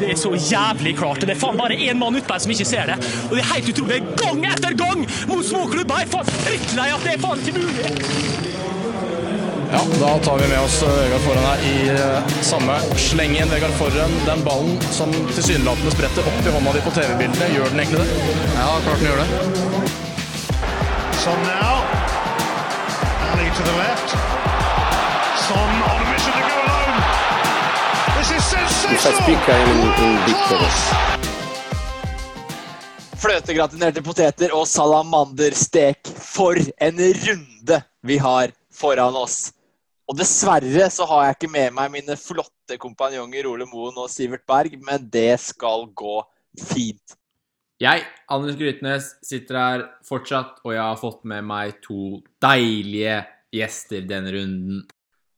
Det er så jævlig klart. Det er faen bare én mann ute her som ikke ser det. Og det er helt utrolig. Gang etter gang mot småklubber! Jeg er faen drittlei at det er faen ikke mulig. Ja, da tar vi med oss eh, Vegard Forhen her i samme. samme slengen. Vegard Forhen, den ballen som tilsynelatende spretter opp i hånda di på TV-bildene, gjør den egentlig det? Ja, klart den gjør det. Sånn now. Ali to the left. Son on mission to go in, in big. Fløtegratinerte poteter og salamanderstek. For en runde vi har foran oss. Og dessverre så har jeg ikke med meg mine flotte kompanjonger Ole Moen og Sivert Berg, men det skal gå fint. Jeg, Anders Grytnes, sitter her fortsatt, og jeg har fått med meg to deilige gjester denne runden.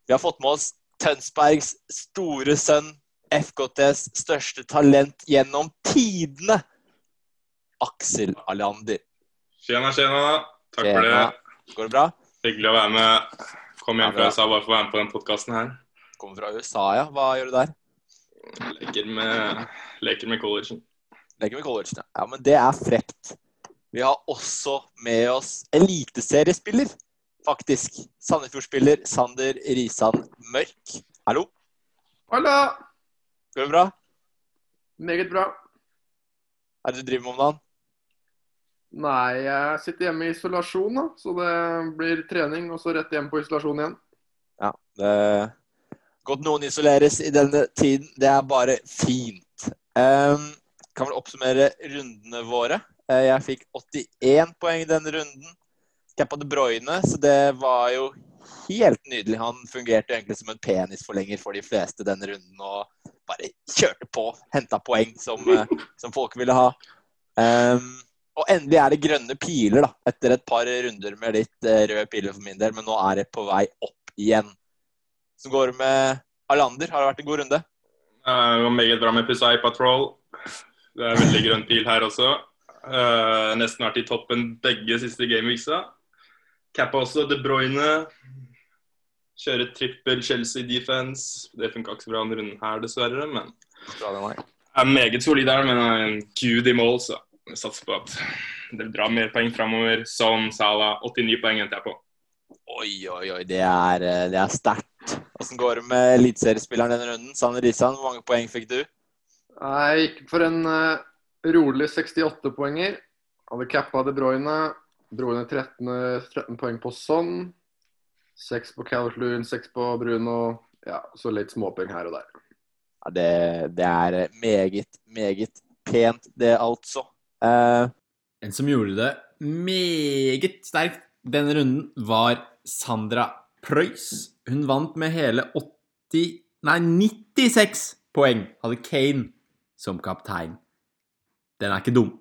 Vi har fått med oss Tønsbergs store sønn, FKTs største talent gjennom tidene, Aksel Alander. Tjena, tjena. Takk for det. Går det bra? Hyggelig å være med. Kom hjem fra. USA bare for å være med på den podkasten her. Kommer fra USA, ja. Hva gjør du der? Leker med, leker med collegen. Leker med college. Ja, men det er frekt. Vi har også med oss eliteseriespiller, faktisk. Sandefjord-spiller Sander Risan Mørk. Hallo, Halla! går det bra? Meget bra. Hva er det du driver med om dagen? Nei, jeg sitter hjemme i isolasjon, da. Så det blir trening, og så rett hjem på isolasjon igjen. Ja, det Godt noen isoleres i denne tiden. Det er bare fint. Um, kan vel oppsummere rundene våre. Eh, Jeg fikk 81 poeng i denne runden. Cappa De Bruyne, så det var jo helt nydelig. Han fungerte egentlig som en penisforlenger for de fleste denne runden og bare kjørte på. Henta poeng som, eh, som folk ville ha. Um, og endelig er det grønne piler, da. Etter et par runder med litt eh, røde piler for min del. Men nå er det på vei opp igjen. Så går det med Alander. Har det vært en god runde? Det var meget bra med Pusai Patrol. Det er veldig grønn pil her også. Uh, nesten vært i toppen begge siste gameweeksa. Cappa også De Bruyne. Kjøre trippel Chelsea defense. Det funka ikke så bra denne runden her, dessverre. Men jeg er meget solid her, men er en gud i mål, så jeg satser på at det drar mer poeng framover. Son Salah. 89 poeng henter jeg på. Oi, oi, oi. Det er, eh, det er sterkt. Åssen går det med eliteseriespilleren denne runden? Sander Risan, hvor mange poeng fikk du? Jeg gikk for en eh, rolig 68-poenger. Hadde cappa De Bruyne. Dro ned 13, 13 poeng på Son. 6 på Calvert-Lewin, 6 på Bruno. Ja, så litt småpoeng her og der. Ja, det, det er meget, meget pent, det altså. Eh, En som gjorde det meget sterkt denne runden, var Sandra Preus. Hun vant med hele 80 Nei, 96 poeng hadde Kane som kaptein. Den er ikke dum.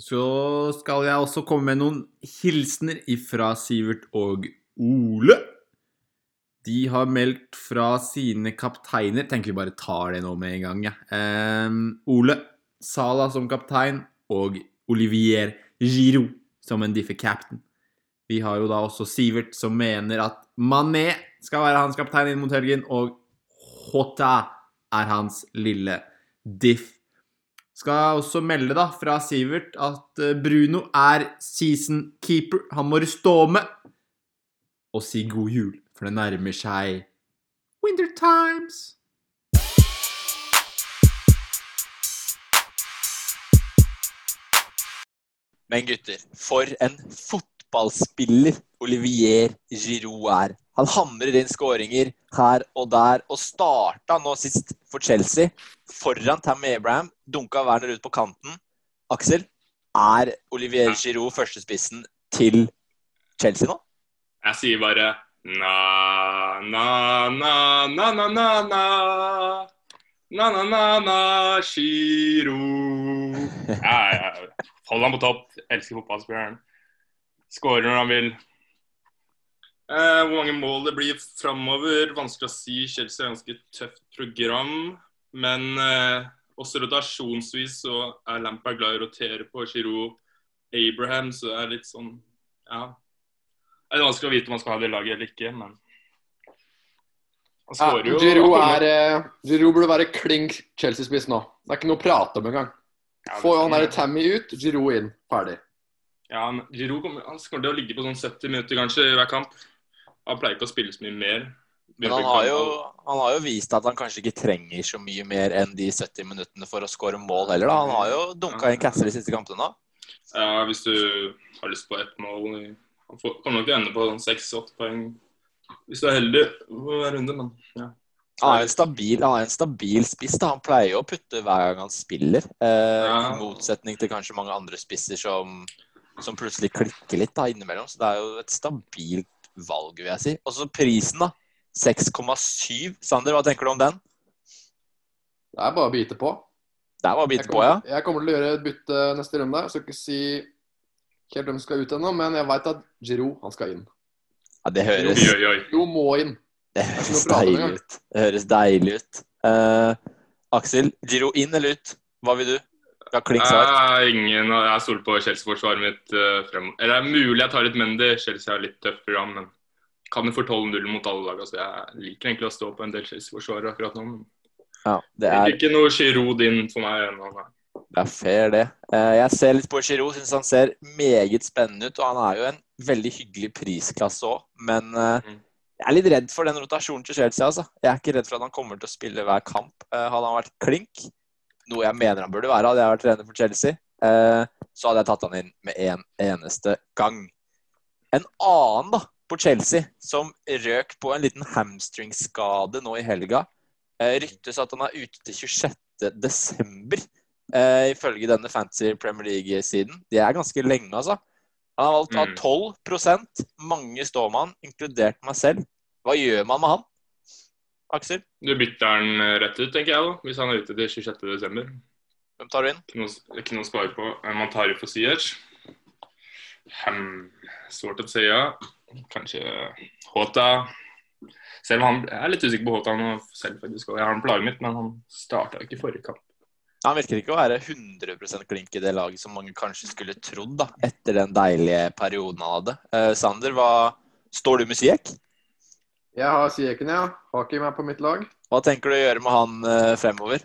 Så skal jeg også komme med noen hilsener ifra Sivert og Ole. De har meldt fra sine kapteiner. Tenker vi bare tar det nå med en gang, jeg. Ehm, Ole Sala som kaptein og Olivier Giroud som en diffe captain. Vi har jo da også Sivert som mener at Mané skal være hans kaptein inn mot helgen, og Hota er hans lille diff. Skal også melde da fra Sivert at eh, Bruno er season keeper. Han må stå med. Og si god jul, for det nærmer seg winter times. Men gutter, for en fotballspiller Olivier Giroud er. Han hamrer inn skåringer her og der, og starta nå sist for Chelsea foran Tammy Abraham. Dunka Werner ut på kanten. Aksel, er Olivier Giroud førstespissen til Chelsea nå? Jeg sier bare na, na, na, na, na, na, na. Na, na, na, na, Giroud. Ja, ja. Hold han på topp. Elsker fotballspilleren. Skårer når han vil. Eh, hvor mange mål det blir framover, vanskelig å si. Chelsea har ganske tøft program. Men eh, også rotasjonsvis så er Lampard glad i å rotere på Giroud. Abraham, så det er litt sånn Ja. Det er vanskelig å vite om man skal ha det laget eller ikke, men Han Ja, skårer jo Giroud er eh, Giroud burde være klink Chelsea-spiss nå. Det er ikke noe å prate om engang. Ja, Få han derre der Tammy ut, Giroud inn. Ferdig. Ja, men Giroud kommer, han kommer til å ligge på sånn 70 minutter kanskje i hver kamp. Han pleier ikke å spille så mye mer. Men han har, jo, han har jo vist at han kanskje ikke trenger så mye mer enn de 70 minuttene for å skåre mål heller. da. Han har jo dunka inn casser de siste kampene da. Ja, hvis du har lyst på ett mål Han får, kommer nok til å ende på sånn 6-8 poeng hvis du er heldig hver runde, men ja. Han er en stabil, han er en stabil spiss. da. Han pleier jo å putte hver gang han spiller. Eh, Ja. I motsetning til kanskje mange andre spisser som, som plutselig klikker litt da, innimellom. Så det er jo et stabilt valg, vil jeg si. Og så prisen, da. 6,7. Sander, hva tenker du om den? Det er bare å bite på. Det er bare å bite kommer, på, ja. jeg kommer til å gjøre et bytte neste runde. Jeg skal ikke si helt hvem som skal ut ennå, men jeg veit at Giroud han skal inn. ja det høres. Giroud må inn. det høres deilig ut. Det høres deilig ut. Uh, Aksel, Giro inn eller ut? Hva vil du? Ja. Jeg, ingen, jeg stoler på Chelsea-forsvaret mitt uh, fremover. Eller det er mulig jeg tar ut Mendy. Chelsea har litt tøft program, men kan jo få 12-0 mot alle lag. Altså, jeg liker egentlig å stå på en del Chelsea-forsvarere akkurat nå. Men Ja, det er ikke noe Giroud inn for meg ennå. Det er fair, det. Eh, Jeg ser litt på Giroud, syns han ser meget spennende ut. Og han er jo en veldig hyggelig prisklasse òg, men eh, Mm. jeg er litt redd for den rotasjonen til Chelsea. altså. Jeg er ikke redd for at han kommer til å spille hver kamp. Eh, Hadde han vært klink, noe jeg mener han burde være, hadde jeg vært trener for Chelsea, eh, så hadde jeg tatt han inn med en eneste gang. En annen da, på Chelsea som røk på en liten hamstringskade nå i helga, eh, ryktes at han er ute til 26. desember. Eh, ifølge denne fancy Premier League-siden. Det er ganske lenge, altså. Han har valgt å Mm. ta 12 mange står med han, inkludert meg selv. Hva gjør man med han? Aksel, Du bytter den eh, rett ut, tenker jeg, da, hvis han er ute til 26.12. hvem tar du inn? Ikke noe, ikke noe å spare på. Eh, Man tar jo for Siech. Hmm, svårt å si, ja. Kanskje Håta. Selv om han jeg er litt usikker på Håta nå selv, faktisk. Jeg har ham på laget mitt, men han starta ikke i forrige kamp. Han virker ikke å være 100 klink i det laget som mange kanskje skulle trodd, da, etter den deilige perioden han hadde. Uh, Sander, hva står du med Siek? Jeg har Sieken, ja. Hakim er på mitt lag. Hva tenker du å gjøre med han eh, fremover?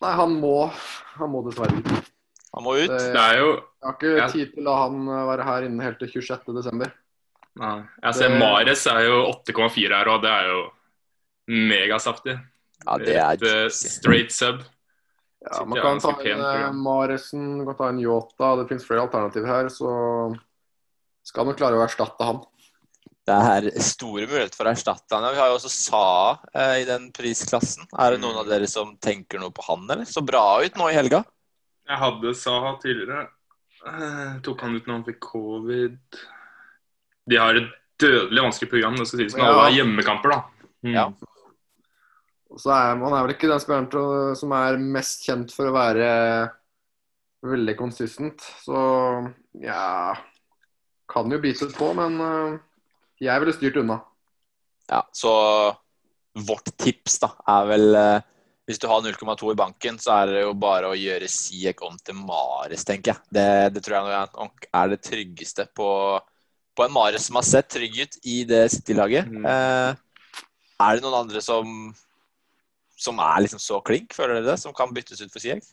Nei, han må, han må dessverre ut. Han må ut. Det- Det er jo Jeg har ikke Ja. tid til å la han eh, være her inne helt til 26.12. Nei, Jeg ser Det- Mares er jo 8,4 her, og det er jo megasaftig. Ja, det er eh, juicy. straight sub. Ja, Sitter man jeg kan ganske ta pent inn eh. Maresen, man kan ta inn Yota. Det finnes flere alternativer her, så skal man klare å erstatte han. Det er store muligheter for å erstatte han. Vi har jo også Sa eh, i den prisklassen. Er det noen av dere som tenker noe på han, eller? Så bra ut nå i helga. Jeg hadde Sa tidligere. Eh, tok han ut når han fikk covid. De har et dødelig vanskelig program. Det skal sies, men Ja. alle har hjemmekamper, da. Mm. Ja. Og så er man er vel ikke den spilleren som er mest kjent for å være veldig konsistent. Så ja Kan jo bite på, men eh, jeg ville styrt unna. Ja, så vårt tips da er vel eh, Hvis du har 0,2 i banken, så er det jo bare å gjøre Siek om til Mares, tenker jeg. Det, det tror jeg er- det tryggeste på, på en Mares som har sett trygg ut i det City-laget. Mm. Eh, er det noen andre som som er liksom så klink, føler dere det? Som kan byttes ut for Siek?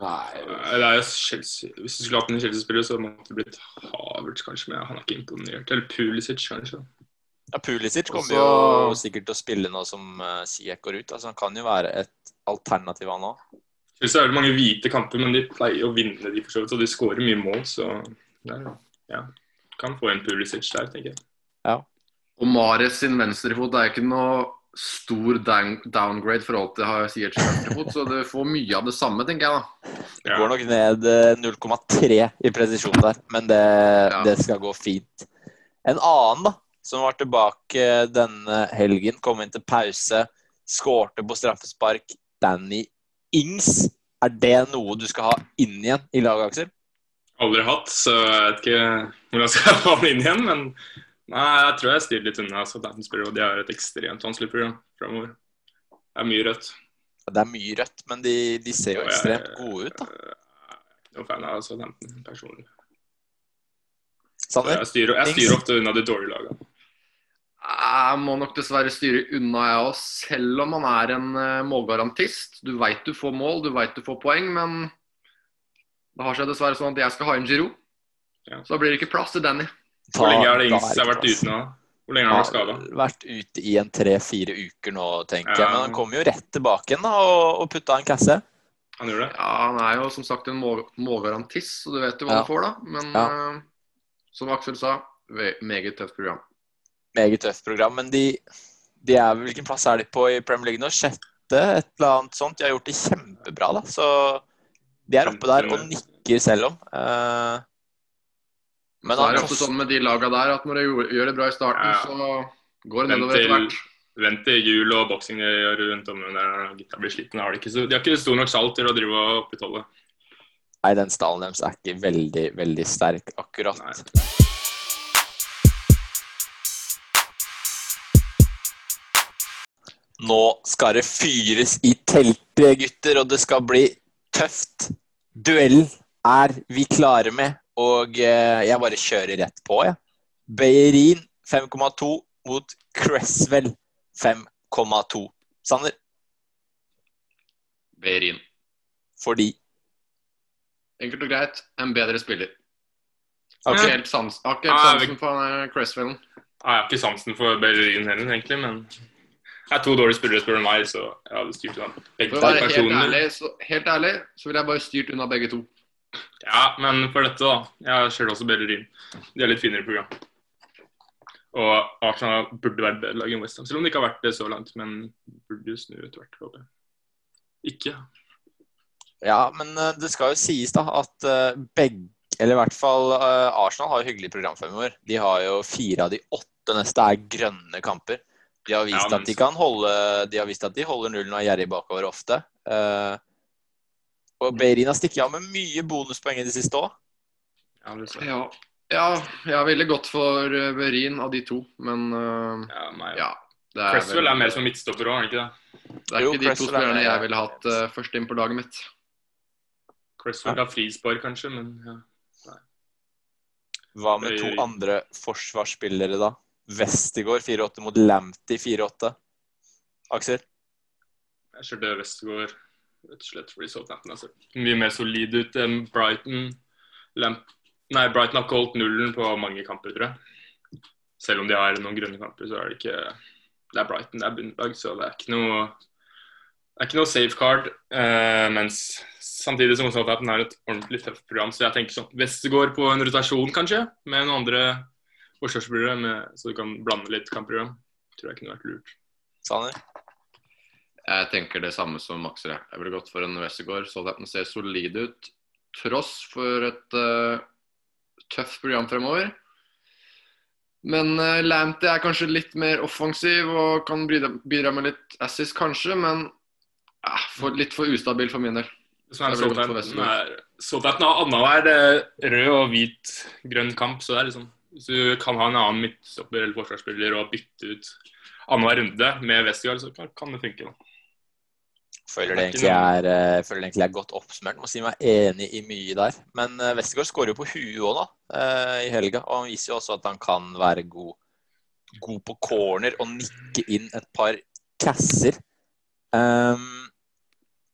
Nei, Eh, Det er jo Chelsea. Hvis du skulle hatt en Chelsea-spiller, så måtte det blitt Havertz, kanskje. Men han er ikke imponert. Eller Pulisic, kanskje. Ja, Pulisic kommer Også- jo sikkert til å spille nå som Siek går ut. Altså, han kan jo være et alternativ, han òg. Chelsea har det mange hvite kamper, men de pleier å vinne de for så vidt. Og de skårer mye mål, så det er, ja. Kan få en Pulisic der, tenker jeg. Og Mares sin venstrefot er ikke noe stor down downgrade i forhold til det jeg Siert sin venstrefot, så du får mye av det samme, tenker jeg da. Det Går nok ned eh, 0,3 i presisjon der, men det, Ja. det skal gå fint. En annen da, som var tilbake denne helgen, kom inn til pause, skårte på straffespark, Danny Ings. Er det noe du skal ha inn igjen i laget, Aksel? Aldri hatt, så jeg vet ikke hvordan jeg skal ha den inn igjen. Men nei, jeg tror jeg styrer litt unna Southampton-spillere, og de har et ekstremt vanskelig program framover. Det er mye rødt. Det er mye rødt, men de, de ser jo ekstremt gode ut, da. Jeg er ikke noen fan av Southampton personlig. Så Sander? jeg styrer, jeg styrer ofte unna de dårlige lagene. Jeg må nok dessverre styre unna, jeg òg. Selv om han er en eh, målgarantist. Du veit du får mål, du veit du får poeng, men det har seg dessverre sånn at jeg skal ha inn Giroud. Ja. Så da blir det ikke plass til Danny. Hvor lenge har det Ings har vært ute nå? Hvor lenge har han vært skada? Vært ute i en tre-fire uker nå, tenker jeg. Men han kommer jo rett tilbake igjen da, og, og putta en kasse. Han gjorde det? Ja, Han er jo som sagt en mål målgarantist, så du vet jo hva Ja. du får, da. Men Ja. uh, som Aksel sa, meget tøft program. Meget tøft program. Men de, de er Hvilken plass er de på i Premier League nå? Sjette? Et eller annet sånt. De har gjort det kjempebra, da. Så de er oppe der og nikker selv om. Eh, men så er det ofte sånn med de laga der at når de gjør- det bra i starten, Ja. så går det nedover etter hvert. vent til jul og boksing gjør rundt om når gutta blir slitne. Har de, ikke så, de har ikke stor nok salt til å drive og opprettholde. Nei, den stallen deres er ikke veldig, veldig sterk akkurat. Nei. Nå skal det fyres i teltet, gutter, og det skal bli tøft. Duell er vi klare med, og eh, jeg bare kjører rett på, jeg. Beirin 5,2 mot Cresswell 5,2. Sander, Behrin. fordi Enkelt og greit, en bedre spiller. Har ikke helt sans, har ikke helt sansen på han eh, Cresswellen. Ah, Jeg har ikke sansen for Bellerin heller, egentlig, men det er to dårlige spillere, spør du meg, så jeg hadde styrt unna begge to. helt ærlig, så, helt ærlig, så ville jeg bare styrt unna begge to. Ja, men for dette, da. Jeg ser også Bellerin. De er litt finere program. Og Arsenal burde vært bedre lag enn Westham, selv om de ikke har vært det så langt. Men burde jo snu etter hvert, håper jeg. Ikke. Ja, men eh, det skal jo sies da at eh, begge, eller i hvert fall eh, Arsenal har jo hyggelig program fremover. De har jo fire av de åtte neste er grønne kamper. De har vist Ja, men at de kan holde De har vist at de holder nullen og er gjerrig bakover ofte. Eh, og Beirin har stikket av med mye bonuspoeng i det siste òg. Ja. Ja, ja jeg ville gått for Beirin av de to, men uh, Ja, meg. ja. Det er, Cresswell er mer som midtstopper òg, er han ikke det? det er Jo, ikke de Cresswell to spillerne jeg ville hatt uh, først inn på laget mitt. Cresswell har frispark, kanskje, men ja. Hva med to andre forsvarsspillere, da? Westergård 4-8 mot Lamptey 4-8. Aksel? Jeg kjørte Westergård rett og slett fordi Southampton er så mye mer solid ut enn Brighton. Lamp Nei, Brighton har ikke holdt nullen på mange kamper, tror jeg. Selv om de har noen grønne kamper, så er det ikke Det er Brighton, det er bunnlag, så det er ikke noe Det er ikke noe safeguard. Eh, mens samtidig som Southampton har et ordentlig tøft program, så jeg tenker sånn Westergård på en rotasjon, kanskje, med noen andre forsvarsspillere, så du kan blande litt kampprogram. Tror jeg kunne vært lurt. Sander? Jeg tenker det samme som Maxer. jeg. Ville gått for en Westergård. Den ser solid ut. Tross for et uh, tøft program fremover. Men uh, Lanty er kanskje litt mer offensiv og kan bidra, bidra med litt assist, kanskje. Men uh, for, litt for ustabil for min del. Southampton Southampton har annenhver eh, rød og hvit grønn kamp, så det er liksom Hvis du kan ha en annen midtstopper eller forsvarsspiller og bytte ut annenhver runde med Westergaard, så kan, kan det funke. da. Føler det er egentlig er, eh, føler det egentlig er godt oppsummert. Må si meg enig i mye der. Men uh, Westergaard skårer jo på huet òg, da, eh, i helga. Og han viser jo også at han kan være god, god på corner og nikke inn et par casser. Ehm,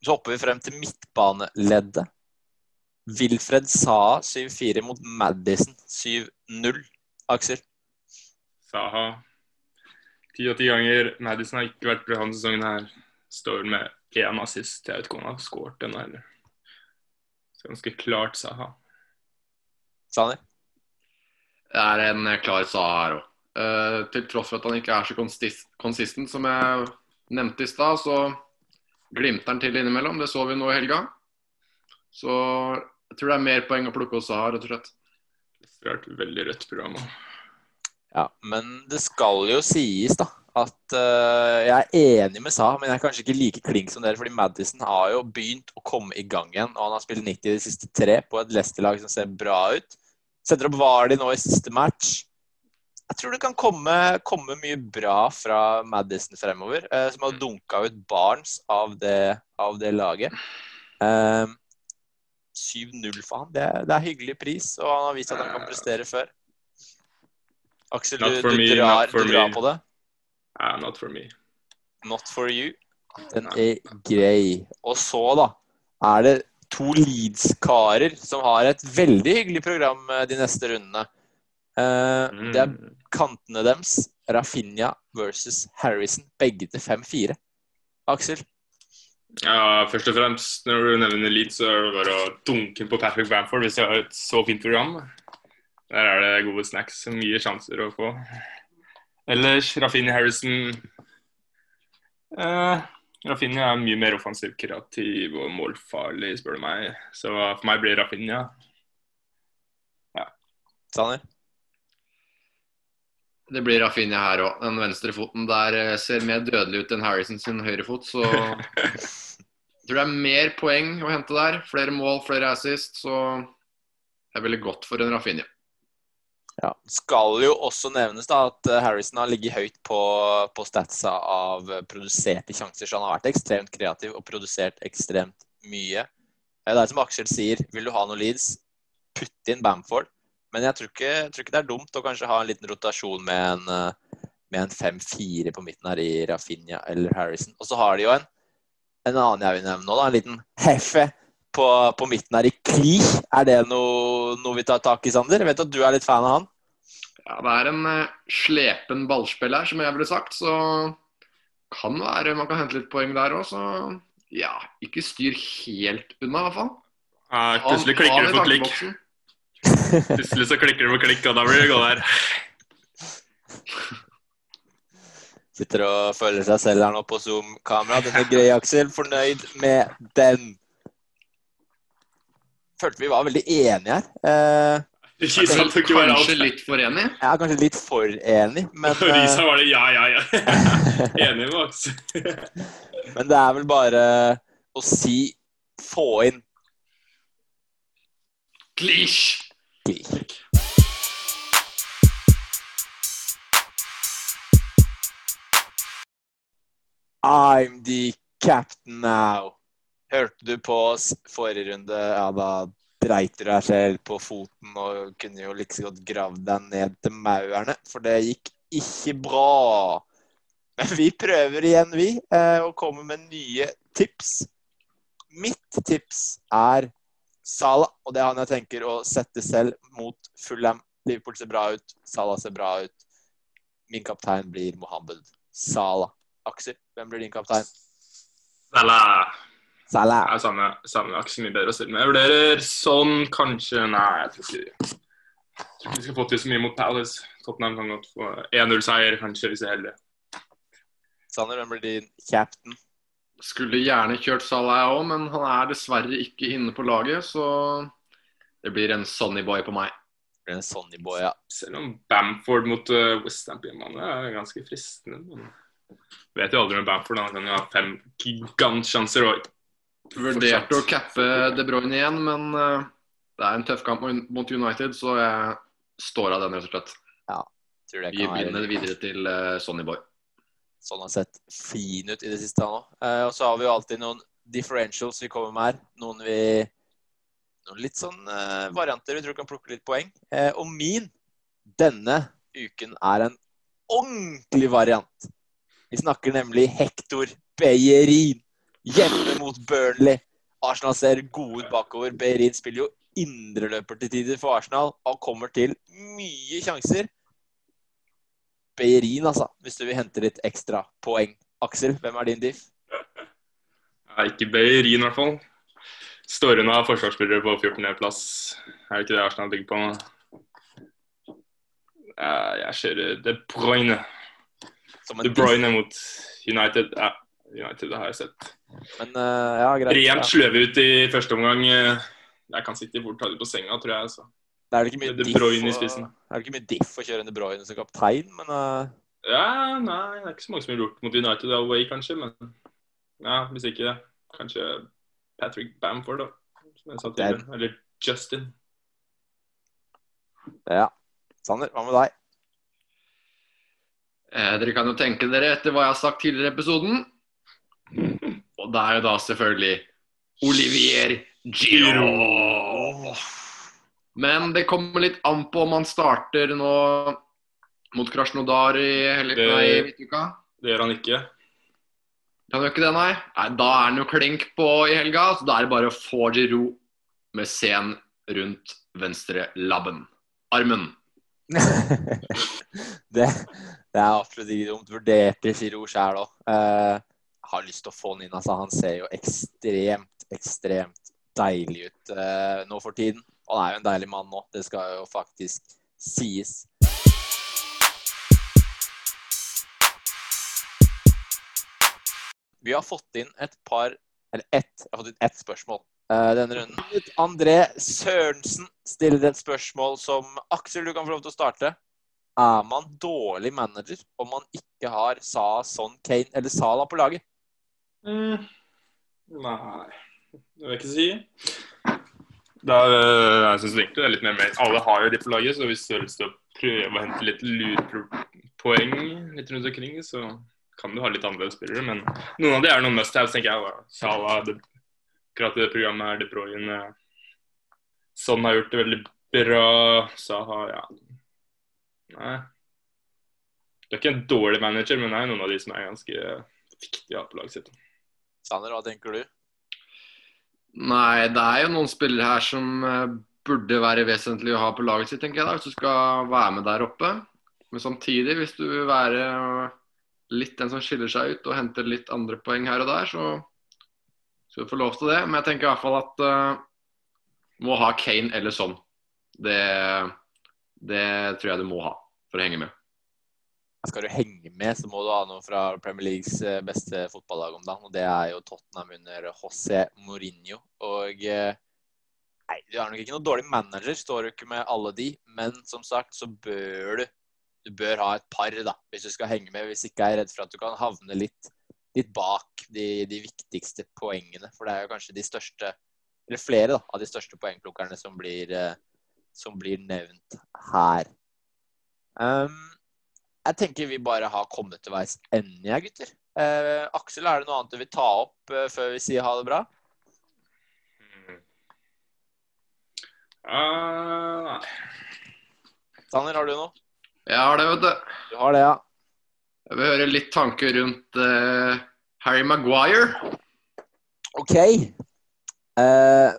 så hopper vi frem til midtbaneleddet. Wilfred Saha 7-4 mot Madison 7-0. Aksel? Saha ti og ti ganger. Madison har ikke vært bra denne sesongen her. Står med én assist. Jeg vet ikke om han har skåret ennå heller. Så ganske klart Saha. Sander? Det er en eh, klar Saha her òg. til tross for at han ikke er så konsist consistent, som jeg nevnte i stad, så glimter han til innimellom. Det så vi nå i helga. Så jeg tror det er mer poeng å plukke hos Saha, rett og slett. Det har et veldig rødt program. også. Ja, men det skal jo sies da at uh, jeg er enig med Sa, men jeg er kanskje ikke like klink som dere, fordi Madison har jo begynt å komme i gang igjen, og han har spilt 90 de siste tre på et Leicester-lag som ser bra ut. Setter opp Vardy nå i siste match. Jeg tror det kan komme, komme mye bra fra Madison fremover, Uh, som har dunka ut Barnes av det, av det laget. Uh, 7-0 for han, det, det er hyggelig pris, og han har vist at han kan prestere før. Aksel, du, du, drar, du drar på det. Ah, not for me. Not for you. Den er grei. Og så, da, er det to Leeds-karer som har et veldig hyggelig program eh, de neste rundene. Eh, Det er Mm. kantene deres, Rafinha versus Harrison, begge til 5-4. Aksel? Ja, først og fremst, når du nevner Leeds, så er det bare å dunke på Patrick Bamford hvis jeg har et så fint program. Der er det gode snacks som mye sjanser å få. Ellers, Rafinha Harrison eh, Rafinha er mye mer offensiv, kreativ og målfarlig, spør du meg. Så for meg blir Rafinha. Sanner? Det blir Rafinha her òg. Den venstre foten der eh, ser mer dødelig ut enn Harrison sin høyre fot, så jeg tror det er mer poeng å hente der. Flere mål, flere assist, så jeg ville gått for en Rafinha. Ja. Skal jo også nevnes da at eh, Harrison har ligget høyt på, på statsa av eh, produserte sjanser, så han har vært ekstremt kreativ og produsert ekstremt mye. Det er som Aksel sier, vil du ha noe leads, putt inn Bamford. Men jeg tror, ikke, jeg tror ikke det er dumt å kanskje ha en liten rotasjon med en, eh, en 5-4 på midten her i Rafinha eller Harrison. Og så har de jo en, en annen jeg vil nevne nå, da, en liten heffe på, på midten her i Kli. Er det noe, noe vi tar tak i, Sander? Jeg vet at du er litt fan av han. Ja, det er en eh, slepen ballspiller, som jeg ville sagt, så kan være man kan hente litt poeng der òg, så ja, ikke styr helt unna, i hvert fall. Ja, plutselig klikker du på for klikk. Plutselig så klikker du for klikk, og da blir det gå der. Sitter og føler seg selv her nå på Zoom-kamera. Denne greie, Aksel. Fornøyd med den. Følte vi var veldig enige her. Eh, Risa det være alt. Kanskje litt for enig. er kanskje litt for enig, men, Risa eh, var det ja, ja, ja. Enig med Max. men det er vel bare å si få inn Klisj! Kli. I'm the captain now. Hørte du på forrige runde? Ja, da dreit du deg selv på foten og kunne jo like godt gravd deg ned til maurene, for det gikk ikke bra. Men vi prøver igjen, vi, å og kommer med nye tips. Mitt tips er Salah, og det er han jeg tenker å sette selv mot Fulham. Liverpool ser bra ut, Salah ser bra ut. Min kaptein blir Mohammed Salah. Aksel, hvem blir din kaptein? Salah. Salah. Det er samme, er ikke så mye bedre å stille med. Jeg vurderer sånn, kanskje Nei, jeg tror ikke jeg tror ikke vi skal få til så mye mot Palace. Tottenham kan godt få 1-0-seier, kanskje, hvis jeg er heldig. Sander, hvem blir din captain? Skulle gjerne kjørt Salah jeg òg, men han er dessverre ikke inne på laget, så det blir en Sonny Boy på meg. Det blir en Sonny Boy, ja. Selv om Bamford mot uh, Westham på hjemmebane er ganske fristende. Men vet jo aldri med Bamford. Han kan jo ha fem gigantsjanser. Og Vurderte å cappe De Bruyne igjen, men eh, det er en tøff kamp mot United, så jeg står av den, rett og slett. Tror det kan Vi bindet videre til eh, Sonny Boy. sånn har sett fin ut i det siste nå. Eh, og så har vi jo alltid noen differentials vi kommer med her. Noen vi Noen litt sånn varianter vi tror kan plukke litt poeng. Og min denne uken er en ordentlig variant. Vi snakker nemlig Hector Beyerin hjemme mot Burnley. Arsenal ser gode ut bakover. Behrin spiller jo indreløper til tider for Arsenal og kommer til mye sjanser. Beirin altså, hvis du vil hente litt ekstra poeng. Aksel, hvem er din diff? Ja, ikke Beirin i hvert fall. Står unna forsvarsspillere på 14.-plass. Er det ikke det Arsenal bygger på nå? Jeg kjører De Bruyne. De Bruyne mot United. Ja, United har jeg sett. Men uh, ja, greit. Rent Ja. sløve ut i første omgang. eh, Jeg kan sitte fort ta det på senga, tror jeg. altså. Så. Det er vel ikke mye De diff Det er ikke mye diff å kjøre De Bruyne som kaptein, men uh... Ja, nei, det er ikke så mange som har gjort mot United away, kanskje. Men ja, hvis ikke det. Kanskje Patrick Bamford, da. Som jeg sa tidligere. Eller Justin. ja. Sander, hva med deg? Eh, dere kan jo tenke dere etter hva jeg har sagt tidligere i episoden. Og det er jo da selvfølgelig Olivier Giro. Men det kommer litt an på om han starter nå mot Krasjnodar i helga Det- Nei, i midtuka. Det gjør han ikke. Han gjør ikke det, nei. nei. Da er han jo klink på i helga, så da er det bare å få Giroud med sen rundt venstre labben. Armen. det, det er absolutt ikke dumt. Vurderte Giroud sjæl òg. Eh, har lyst til å få han inn. Altså, han ser jo ekstremt, ekstremt deilig ut eh, nå for tiden. Og han er jo en deilig mann nå, det skal jo faktisk sies. Vi har fått inn et par Eller ett. Jeg har fått inn ett spørsmål eh, denne runden. André Sørensen stiller et spørsmål som Aksel, du kan få lov til å starte. Er man dårlig manager om man ikke har Sa, Son, Kane eller Sala på laget? Mm. Nei, det vil jeg ikke si. Er, øh, jeg synes det er litt mer mer Alle har jo de på laget, så hvis du har lyst til å prøve å hente litt lurpoeng litt rundt omkring, så kan du ha litt annerledes spillere. Men noen av de er noen must-haves, tenker jeg. da. Sala, det, akkurat det programmet her, De Bruyne Sånn har gjort det veldig bra. Saha, ja Nei. Du er ikke en dårlig manager, men det er noen av de som er ganske viktige på laget sitt. Sander, hva tenker du? Nei, det er jo noen spillere her som eh, burde være vesentlig å ha på laget sitt, tenker jeg da, hvis du skal være med der oppe. Men samtidig, hvis du vil være litt den som skiller seg ut og henter litt andre poeng her og der, så skal du få lov til det. Men jeg tenker i hvert fall at uh, må ha Kane eller sånn. Det, det tror jeg du må ha for å henge med. Skal du henge med, så må du ha noe fra Premier Leagues eh, beste fotballag om dagen. Og det er jo Tottenham under José Mourinho. Og eh, Nei, du er nok ikke noen dårlig manager, står du ikke med alle de. Men som sagt så bør du Du bør ha et par, da, hvis du skal henge med. Hvis ikke er jeg redd for at du kan havne litt, litt bak de, de viktigste poengene. For det er jo kanskje de største Eller flere da, av de største poengplukkerne som blir, eh, som blir nevnt her. Um, jeg tenker vi bare har kommet til veis ende, jeg, gutter. Eh, Aksel, er det noe annet du vil ta opp eh, før vi sier ha det bra? Ah, nei. Sander, har du noe? Jeg har det, vet du. Du har det, ja. Jeg vil høre litt tanker rundt eh, Harry Maguire. OK. Uh,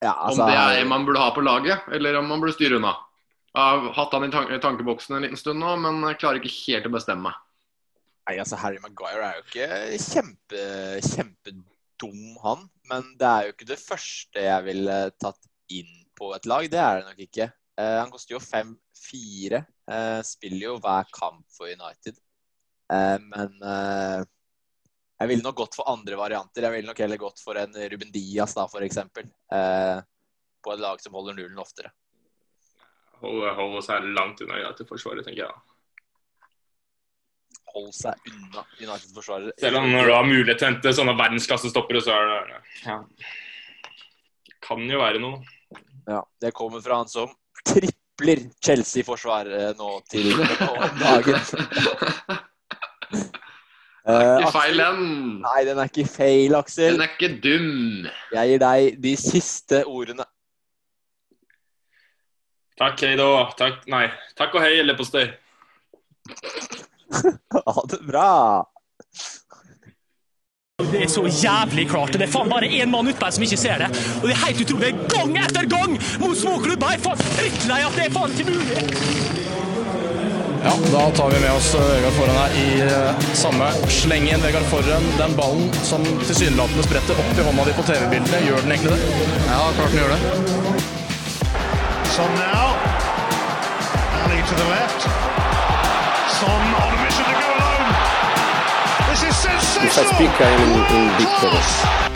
ja, altså om det er en man burde ha på laget, eller om man burde styre unna. Jeg har hatt han i tan tankeboksen en liten stund nå, men jeg klarer ikke helt å bestemme meg. Nei, altså Harry Maguire er jo ikke kjempe, kjempedum, han. Men det er jo ikke det første jeg ville tatt inn på et lag. Det er det nok ikke. Uh, han koster jo 5-4. Uh, spiller jo hver kamp for United. Uh, men eh, jeg ville nok gått for andre varianter. Jeg ville nok heller gått for en Ruben Diaz, da. Eh, på et lag som holder nullen oftere. Holde, holde seg langt unna United-forsvaret, tenker jeg. Hold seg unna United-forsvaret. Selv om når du har mulighet til å hente sånne verdensklassestoppere, så er det ja. Kan jo være noe. Ja, det kommer fra han som tripler Chelsea-forsvaret nå til dagen. Det er Eh, ikke feil, den. Nei, den er ikke feil, Aksel. Den er ikke dum. Jeg gir deg de siste ordene. Takk, hei da. Takk, nei. Takk og hei, leverpostei. Ha det bra. Det er så jævlig klart. Det er faen bare én mann ute her som ikke ser det. Og det er helt utrolig. Gang etter gang mot småklubber! Jeg er faen drittlei at det er faen ikke mulig. Ja, da tar vi med oss eh, Vegard Forhen her i samme. samme slengen. Vegard Forhen, den ballen som tilsynelatende spretter opp i hånda di på TV-bildene, gjør den egentlig det? Ja, klart den gjør det. Son now. Ali to the left. Son on a mission to go alone. This is sensational. speak, I am in, in. Class.